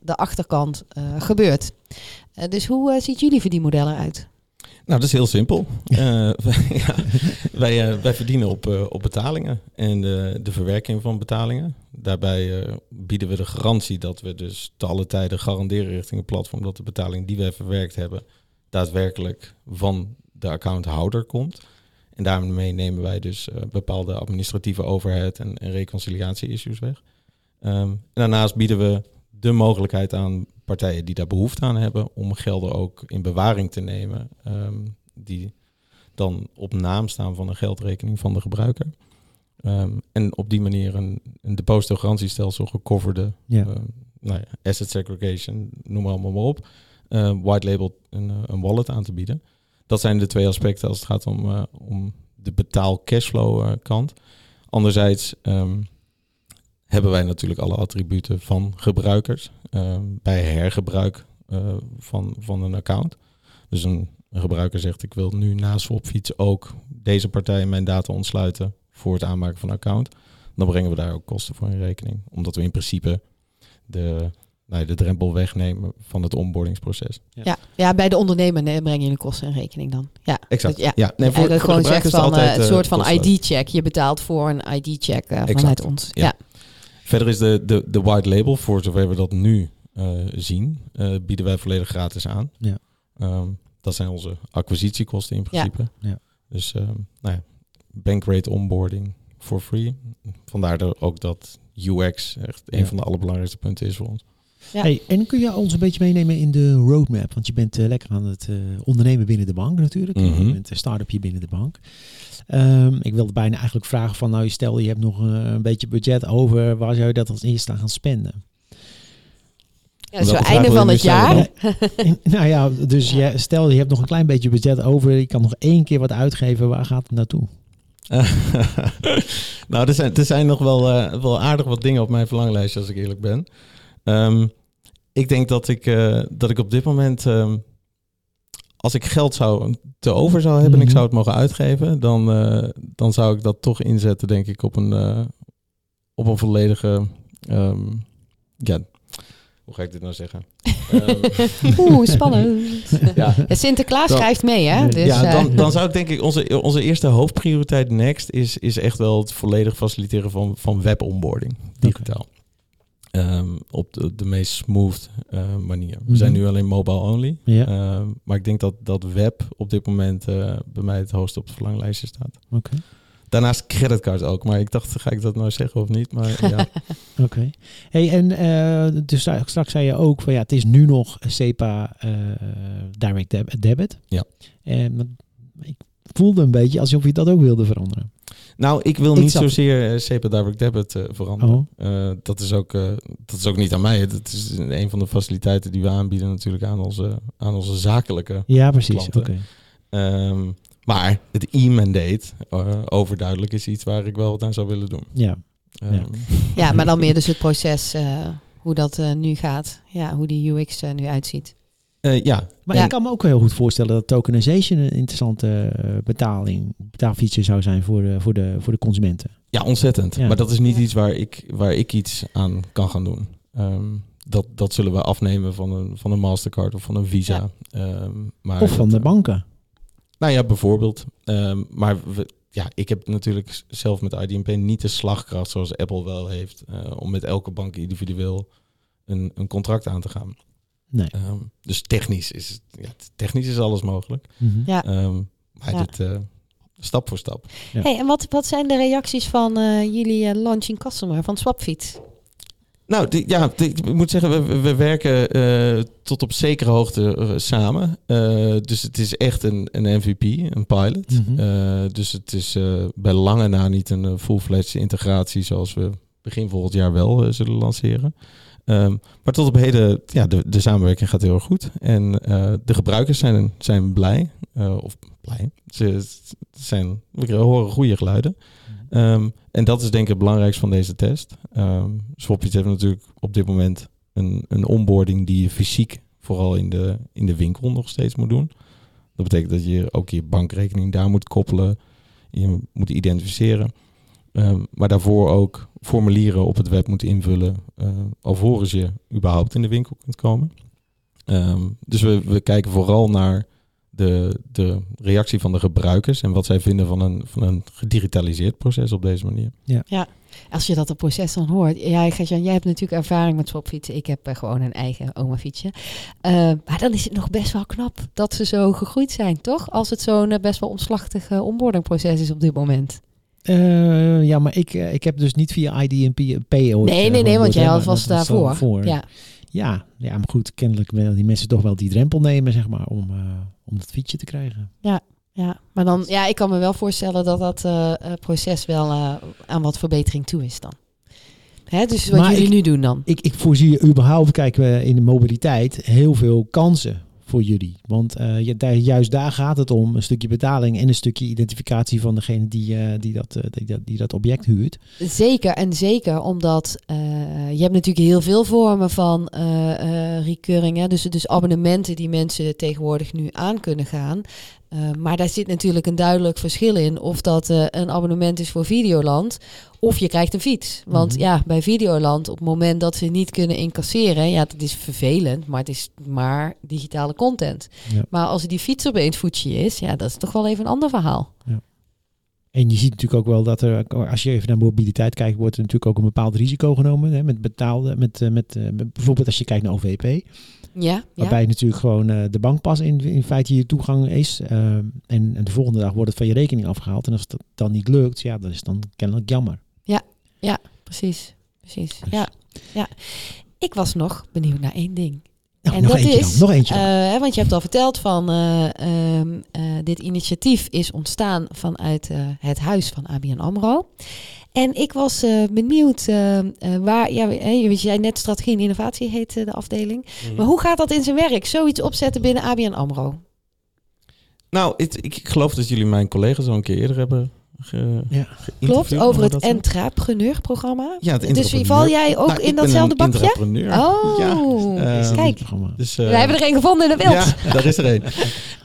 de achterkant gebeurt. Dus hoe ziet jullie verdienmodel eruit? Nou, dat is heel simpel. Eh, wij, ja, wij, eh, wij verdienen op, eh, op betalingen en de, de verwerking van betalingen. Daarbij eh, bieden we de garantie dat we dus te alle tijden garanderen richting het platform dat de betaling die wij verwerkt hebben daadwerkelijk van de accounthouder komt. En daarmee nemen wij dus eh, bepaalde administratieve overhead en, en reconciliatie-issues weg. Ehm, daarnaast bieden we de mogelijkheid aan partijen die daar behoefte aan hebben om gelden ook in bewaring te nemen, ehm, die dan op naam staan van een geldrekening van de gebruiker. Ehm, en op die manier een, een depositogarantiestelsel gecoverde Ja. ehm, nou ja, asset segregation, noem maar allemaal maar op, white label een, eh, een wallet aan te bieden. Dat zijn de twee aspecten als het gaat om, eh, om de betaal cashflow eh, kant. Anderzijds ehm, hebben wij natuurlijk alle attributen van gebruikers ehm, bij hergebruik eh, van, van een account. Dus een, een gebruiker zegt ik wil nu na Swapfiets ook deze partij mijn data ontsluiten voor het aanmaken van een account. Dan brengen we daar ook kosten voor in rekening. Omdat we in principe de, nou, ja, de drempel wegnemen van het onboardingsproces. Ja, ja bij de ondernemer nee, breng je de kosten in rekening dan. Ja, Exact. Dat- ja. ja. Nee, voor, Eigenlijk voor de gewoon zegt het van altijd, eh, een eh, soort van. ID-check. Je betaalt voor een ID-check eh, vanuit ons. Ja. Verder is de, de, de white label, voor zover we dat nu eh, zien, eh, bieden wij volledig gratis aan. Ja. Ehm, dat zijn onze acquisitiekosten in principe. Ja. Dus ehm nou ja, bankrate onboarding for free. Vandaar ook dat UX echt een van de allerbelangrijkste punten is voor ons. Ja. Hey, en kun je ons een beetje meenemen in de roadmap? Want je bent eh, lekker aan het eh, ondernemen binnen de bank natuurlijk. Mhm. Je bent een start-upje binnen de bank. Ehm, ik wilde bijna eigenlijk vragen van, nou stel je hebt nog eh, een beetje budget over, waar zou je dat als eerste aan gaan spenden? Ja, zo Welke vraag einde van het jaar. nou ja, dus je, stel je hebt nog een klein beetje budget over, je kan nog één keer wat uitgeven, waar gaat het naartoe? nou, er zijn, er zijn nog wel, eh, wel aardig wat dingen op mijn verlanglijstje, als ik eerlijk ben. Ehm, ik denk dat ik, eh, dat ik op dit moment ehm, als ik geld zou te over zou hebben en ik Mhm. zou het mogen uitgeven, dan, eh, dan zou ik dat toch inzetten, denk ik, op een, eh, op een volledige. ehm, ja, hoe ga ik dit nou zeggen? Oeh, spannend. ja, Sinterklaas Dan- schrijft mee, hè? Dus, ja, dan, dan zou ik denk ik onze, onze eerste hoofdprioriteit next is, is echt wel het volledig faciliteren van, van web onboarding digitaal. Ehm, op de, de meest smooth eh, manier. We Mhm. zijn nu alleen mobile only. Ehm, maar ik denk dat, dat web op dit moment eh, bij mij het hoogst op het verlanglijstje staat. oké. Daarnaast creditcard ook. Maar ik dacht, ga ik dat nou zeggen of niet? Maar ja, Oké. Hey, en eh, dus stra- straks zei je ook van ja, het is nu nog SEPA eh, Direct deb- Debit. Ja. En ik voelde een beetje alsof je dat ook wilde veranderen. nou, ik wil Ik niet zozeer uh, SEPA Direct Debit eh, veranderen. Oh. Eh, dat, is ook, eh, dat is ook niet aan mij. Dat is een van de faciliteiten die we aanbieden natuurlijk aan onze, aan onze zakelijke. Ja, precies. Oké. Klanten. Ehm, maar het e-mandate eh, overduidelijk is iets waar ik wel wat aan zou willen doen. Ja. Ehm, Ja. ja, maar dan meer dus het proces, eh, hoe dat eh, nu gaat. Ja, hoe die UX er nu uitziet. Eh, ja, Maar Ja. ik kan me ook heel goed voorstellen dat tokenization een interessante eh, betaling, betaalfeature zou zijn voor de, voor de, voor de consumenten. Ja, ontzettend. Ja. Maar dat is niet Ja. iets waar ik, waar ik iets aan kan gaan doen. Ehm, dat, dat zullen we afnemen van een, van een Mastercard of van een Visa. Ehm, maar Of van dat, de eh, banken. Nou ja, bijvoorbeeld. Ehm, maar we, ja, ik heb natuurlijk zelf met IDMP niet de slagkracht zoals Apple wel heeft... eh, om met elke bank individueel een, een contract aan te gaan. Nee. Ehm, dus technisch is, het- ja, technisch is alles mogelijk. Mhm. Ja. Ehm, maar Ja. dit, eh, stap voor stap. Ja. Hey, en wat, wat zijn de reacties van eh, jullie eh, launching customer van Swapfiets? Nou, die, ja, die- ik moet zeggen, we, we- we werken eh, tot op zekere hoogte samen. Eh, dus het is echt een, een MVP, een pilot. Mhm. Eh, dus het is eh, bij lange na niet een full-fledged integratie zoals we begin volgend jaar wel zullen lanceren. Ehm, maar tot op heden, ja, de, de samenwerking gaat heel erg goed. En eh, de gebruikers zijn, zijn blij. eh, of blij. Ze, zijn, we horen goede geluiden. Ehm, en dat is denk ik het belangrijkste van deze test. Um, Swapfiets heeft natuurlijk op dit moment een, een onboarding die je fysiek vooral in de, in de winkel nog steeds moet doen. Dat betekent dat je ook je bankrekening daar moet koppelen. Je moet identificeren. Ehm, maar daarvoor ook formulieren op het web moet invullen. Uh, alvorens je überhaupt in de winkel kunt komen. Ehm, dus we, we kijken vooral naar de, de reactie van de gebruikers en wat zij vinden van een, van een gedigitaliseerd proces op deze manier. Als je dat het proces dan hoort. Ja, Gertjan, jij hebt natuurlijk ervaring met swapfietsen. Ik heb eh, gewoon een eigen oma fietsje. Eh, maar dan is het nog best wel knap dat ze zo gegroeid zijn, toch? Als het zo'n eh, best wel omslachtig uh, onboardingproces is op dit moment. Uh, ja, maar ik, uh, ik heb dus niet via IDP ooit. Nee, nee, nee, want jij had vast daarvoor. Ja. Ja, ja, maar goed, kennelijk willen die mensen toch wel die drempel nemen, zeg maar, om, uh, om dat fietsje te krijgen. Ja, ja, maar dan, ja, ik kan me wel voorstellen dat dat uh, proces wel aan wat verbetering toe is dan. Hè, dus wat maar jullie ik, nu doen dan? Ik, ik voorzie überhaupt, kijken we in de mobiliteit, heel veel kansen voor jullie. Want uh, juist daar gaat het om, een stukje betaling en een stukje identificatie van degene die, uh, die, dat, uh, die, dat, object huurt. Zeker, en zeker omdat je hebt natuurlijk heel veel vormen van recurring. Hè? Dus, dus abonnementen die mensen tegenwoordig nu aan kunnen gaan. Uh, maar daar zit natuurlijk een duidelijk verschil in of dat uh, een abonnement is voor Videoland of je krijgt een fiets. Want Mhm. mm -hmm. ja, bij Videoland op het moment dat ze niet kunnen incasseren, ja, dat is vervelend, maar het is maar digitale content. Ja. Maar als die fiets opeens voetje is, ja, dat is toch wel even een ander verhaal. Ja. En je ziet natuurlijk ook wel dat er, als je even naar mobiliteit kijkt, wordt er natuurlijk ook een bepaald risico genomen. Hè, met betaalde, met, met, met, bijvoorbeeld als je kijkt naar OVP. Ja, Waarbij ja. natuurlijk gewoon uh, de bankpas in, in feite je toegang is. Uh, en, en, de volgende dag wordt het van je rekening afgehaald. En als dat dan niet lukt, ja, dat is dan kennelijk jammer. Ja, ja precies. precies. Dus. Ja, ja. Ik was nog benieuwd naar één ding. Nou, en nog dat eentje is, dan, nog eentje. Uh, want je hebt al verteld van uh, um, dit initiatief is ontstaan vanuit het huis van ABN AMRO. En ik was uh, benieuwd uh, uh, waar, ja, je zei net strategie en innovatie heet de afdeling. Mm. Maar hoe gaat dat in zijn werk? Zoiets opzetten binnen ABN AMRO? Nou, het, ik, ik, geloof dat jullie mijn collega's al een keer eerder hebben ge- Ja. Klopt, geïnterviewd, over het? Entrepreneur-programma. Ja, het Dus val jij ook Nou, in datzelfde bakje? Oh, Ja, ehm, kijk. Programma. Dus, eh, We hebben er een gevonden in de wild. Ja, daar is er een.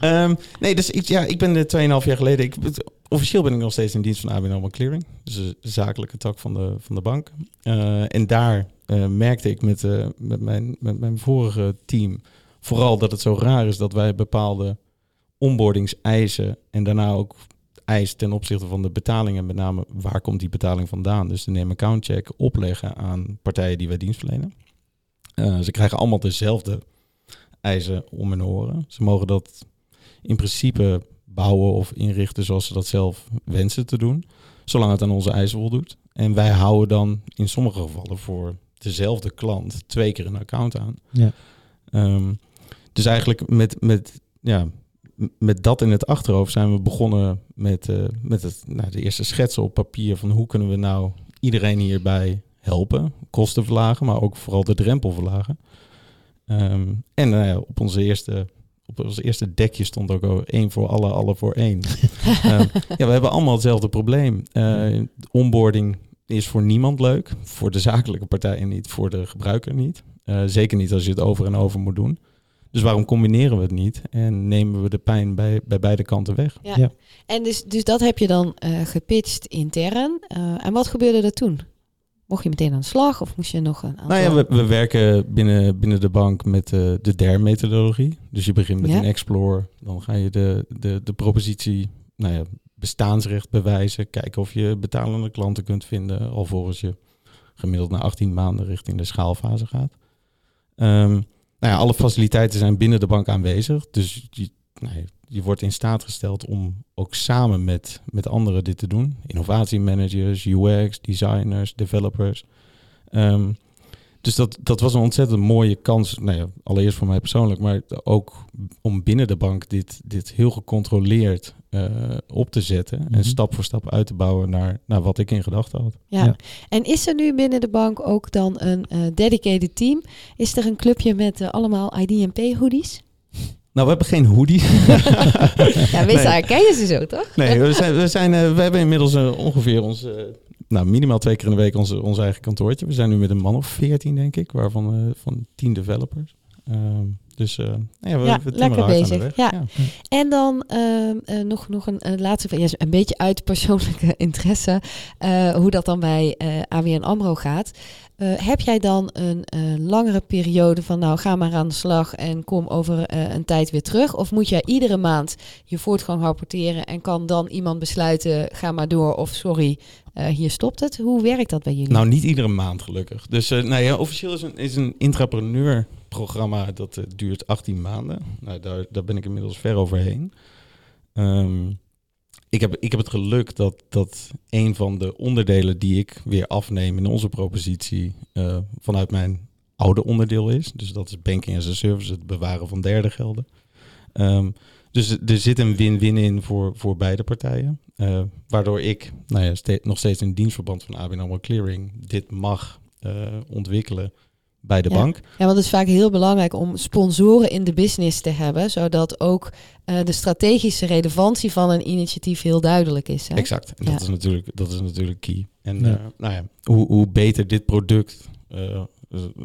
Ehm, nee, dus ik, ja, ik ben eh, 2,5 jaar geleden. Ik, officieel ben ik nog steeds in dienst van ABN AMRO Clearing. Dus de zakelijke tak van de, van de bank. Eh, en daar eh, merkte ik met, eh, met, mijn, met mijn vorige team vooral dat het zo raar is dat wij bepaalde onboardingseisen en daarna ook eisen ten opzichte van de betalingen, met name waar komt die betaling vandaan. Dus de name account check opleggen aan partijen die wij dienst verlenen. Ze krijgen allemaal dezelfde eisen om en oren. Ze mogen dat in principe bouwen of inrichten zoals ze dat zelf wensen te doen, zolang het aan onze eisen voldoet. En wij houden dan in sommige gevallen voor dezelfde klant twee keer een account aan. Ja. Ehm, dus eigenlijk met, met, ja, met dat in het achterhoofd zijn we begonnen met, eh, met het, nou, de eerste schetsen op papier van hoe kunnen we nou iedereen hierbij helpen, kosten verlagen, maar ook vooral de drempel verlagen. Ehm, en nou op onze eerste op ons eerste dekje stond ook al één voor alle, alle voor één. Ehm, ja, we hebben allemaal hetzelfde probleem. Eh, onboarding is voor niemand leuk. Voor de zakelijke partijen niet, voor de gebruiker niet. Eh, zeker niet als je het over en over moet doen. Dus waarom combineren we het niet en nemen we de pijn bij, bij beide kanten weg? Ja. Ja. En dus, dus dat heb je dan eh, gepitcht intern. Eh, en wat gebeurde er toen? Mocht je meteen aan de slag of moest je nog een aantal... Nou ja, we, we werken binnen, binnen de bank met eh, de DER-methodologie. Dus je begint met Ja. een explore, dan ga je de, de, de propositie, nou ja, bestaansrecht bewijzen. Kijken of je betalende klanten kunt vinden, alvorens je gemiddeld na 18 maanden richting de schaalfase gaat. Ehm, nou ja, alle faciliteiten zijn binnen de bank aanwezig. Dus je, nou je wordt in staat gesteld om ook samen met, met anderen dit te doen. Innovatiemanagers, UX, designers, developers. Ehm, dus dat, dat was een ontzettend mooie kans. Nou ja, allereerst voor mij persoonlijk, maar ook om binnen de bank dit, dit heel gecontroleerd eh, op te zetten. Mhm. En stap voor stap uit te bouwen naar, naar wat ik in gedachten had. Ja. Ja. En is er nu binnen de bank ook dan een eh, dedicated team? Is er een clubje met eh, allemaal IDP hoodies? Nou, we hebben geen hoodie. Ja, mensen Nee. herkennen ze zo, toch? Nee, we, zijn, we, zijn, eh, we hebben inmiddels eh, ongeveer ons, eh, nou, minimaal twee keer in de week onze, ons eigen kantoortje. We zijn nu met een man of veertien, denk ik, waarvan van tien developers. Ehm, dus eh, ja, we, Ja, we timmeren lekker bezig. Ja. En dan ehm, eh, nog, nog een eh, laatste vraag. Ja, een beetje uit persoonlijke interesse. eh, hoe dat dan bij eh ABN AMRO gaat. Eh, heb jij dan een eh, langere periode van nou ga maar aan de slag en kom over eh, een tijd weer terug? Of moet jij iedere maand je voortgang rapporteren en kan dan iemand besluiten ga maar door of sorry, eh, hier stopt het? Hoe werkt dat bij jullie? Nou, niet iedere maand gelukkig. Dus eh nou ja, officieel is een, is een intrapreneur programma dat eh, duurt 18 maanden. Nou, daar, daar ben ik inmiddels ver overheen. Ehm, ik, heb, ik heb het geluk dat, dat een van de onderdelen die ik weer afneem in onze propositie eh, vanuit mijn oude onderdeel is. Dus dat is banking as a service, het bewaren van derde gelden. Ehm, dus er zit een win-win in voor, voor beide partijen. Eh, waardoor ik nou ja, nog steeds in dienstverband van ABN AMRO Clearing dit mag ontwikkelen bij de Ja. bank. Ja, want het is vaak heel belangrijk om sponsoren in de business te hebben, zodat ook eh, de strategische relevantie van een initiatief heel duidelijk is. Hè? Exact. En Ja. dat, is natuurlijk, dat is natuurlijk key. En Ja. eh, nou ja, hoe, hoe beter dit product, eh,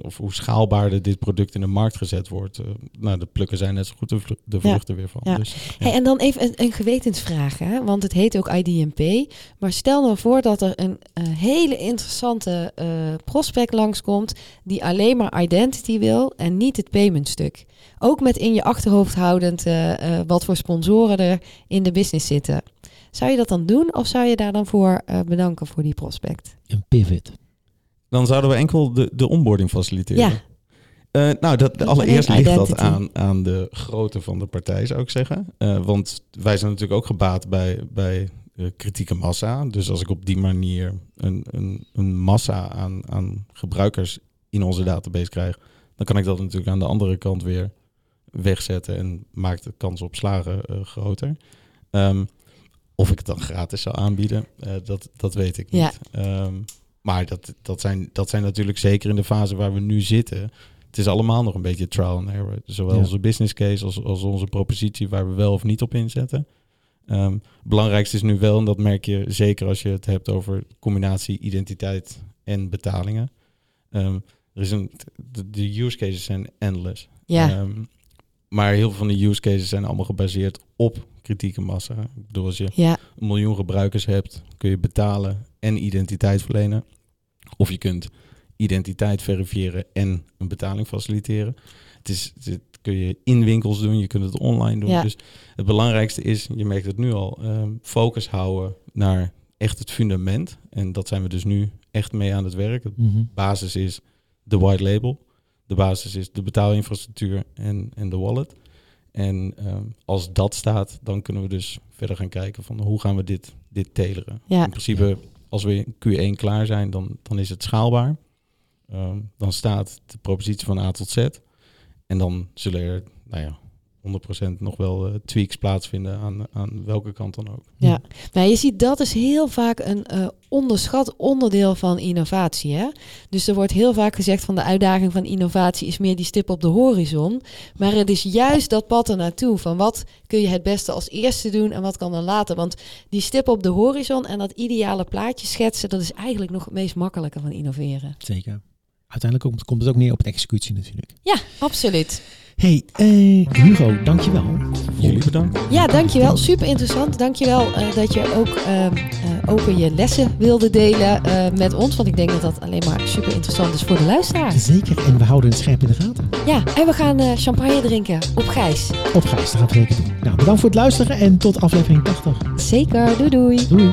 of hoe schaalbaarder dit product in de markt gezet wordt, eh, nou, de plukken zijn net zo goed de, vlu- de Ja. vruchten weer van. Ja. Dus, ja. Hey, en dan even een, een gewetensvraag, hè? want het heet ook IDMP. Maar stel nou voor dat er een eh, hele interessante eh, prospect langskomt die alleen maar identity wil en niet het paymentstuk. Ook met in je achterhoofd houdend eh, eh, wat voor sponsoren er in de business zitten. Zou je dat dan doen of zou je daar dan voor eh, bedanken voor die prospect? Een pivot. Dan zouden we enkel de, de onboarding faciliteren. Ja. Eh, nou, dat, allereerst ligt dat aan, aan de grootte van de partij, zou ik zeggen. Eh, want wij zijn natuurlijk ook gebaat bij, bij eh, kritieke massa. Dus als ik op die manier een, een, een massa aan, aan gebruikers in onze database krijg, dan kan ik dat natuurlijk aan de andere kant weer wegzetten en maakt de kans op slagen groter. Ehm, of ik het dan gratis zou aanbieden, dat, dat weet ik niet. Ehm, maar dat, dat, zijn, dat zijn natuurlijk zeker in de fase waar we nu zitten. Het is allemaal nog een beetje trial and error. Zowel Ja. onze business case als, als onze propositie waar we wel of niet op inzetten. Het belangrijkste is nu wel, en dat merk je zeker als je het hebt over combinatie identiteit en betalingen. Ehm, er is een, de, de use cases zijn endless. Ja, Ehm, maar heel veel van de use cases zijn allemaal gebaseerd op kritieke massa. Ik bedoel, als je ja, een miljoen gebruikers hebt, kun je betalen en identiteit verlenen. Of je kunt identiteit verifiëren en een betaling faciliteren. Het, is, het kun je in winkels doen, je kunt het online doen. Ja. Dus het belangrijkste is, je merkt het nu al, ehm, focus houden naar echt het fundament. En dat zijn we dus nu echt mee aan het werk. De Mhm. basis is de white label. De basis is de betaalinfrastructuur en, en de wallet. En ehm, als dat staat, dan kunnen we dus verder gaan kijken van hoe gaan we dit, dit teleren. Ja. In principe, als we in Q1 klaar zijn, dan, dan is het schaalbaar. Ehm, dan staat de propositie van A tot Z. En dan zullen er, nou ja, 100% nog wel eh, tweaks plaatsvinden aan, aan welke kant dan ook. ja. Nou, je ziet dat is heel vaak een eh, onderschat onderdeel van innovatie. Hè? Dus er wordt heel vaak gezegd van de uitdaging van innovatie is meer die stip op de horizon. Maar het is juist dat pad er naartoe. Van wat kun je het beste als eerste doen en wat kan dan later. Want die stip op de horizon en dat ideale plaatje schetsen, dat is eigenlijk nog het meest makkelijke van innoveren. Zeker. Uiteindelijk komt, komt het ook neer op de executie natuurlijk. Ja, absoluut. Hey, eh, Hugo, dankjewel. Jullie bedankt. Ja, dankjewel. Super interessant. Dankjewel uh, dat je ook uh, uh, open je lessen wilde delen uh, met ons. Want ik denk dat dat alleen maar super interessant is voor de luisteraar. Zeker, en we houden het scherp in de gaten. Ja, en we gaan uh, champagne drinken op Gijs. Op Gijs, dat gaan we zeker doen. Nou, bedankt voor het luisteren en tot aflevering 80. Zeker, doei doei. Doei.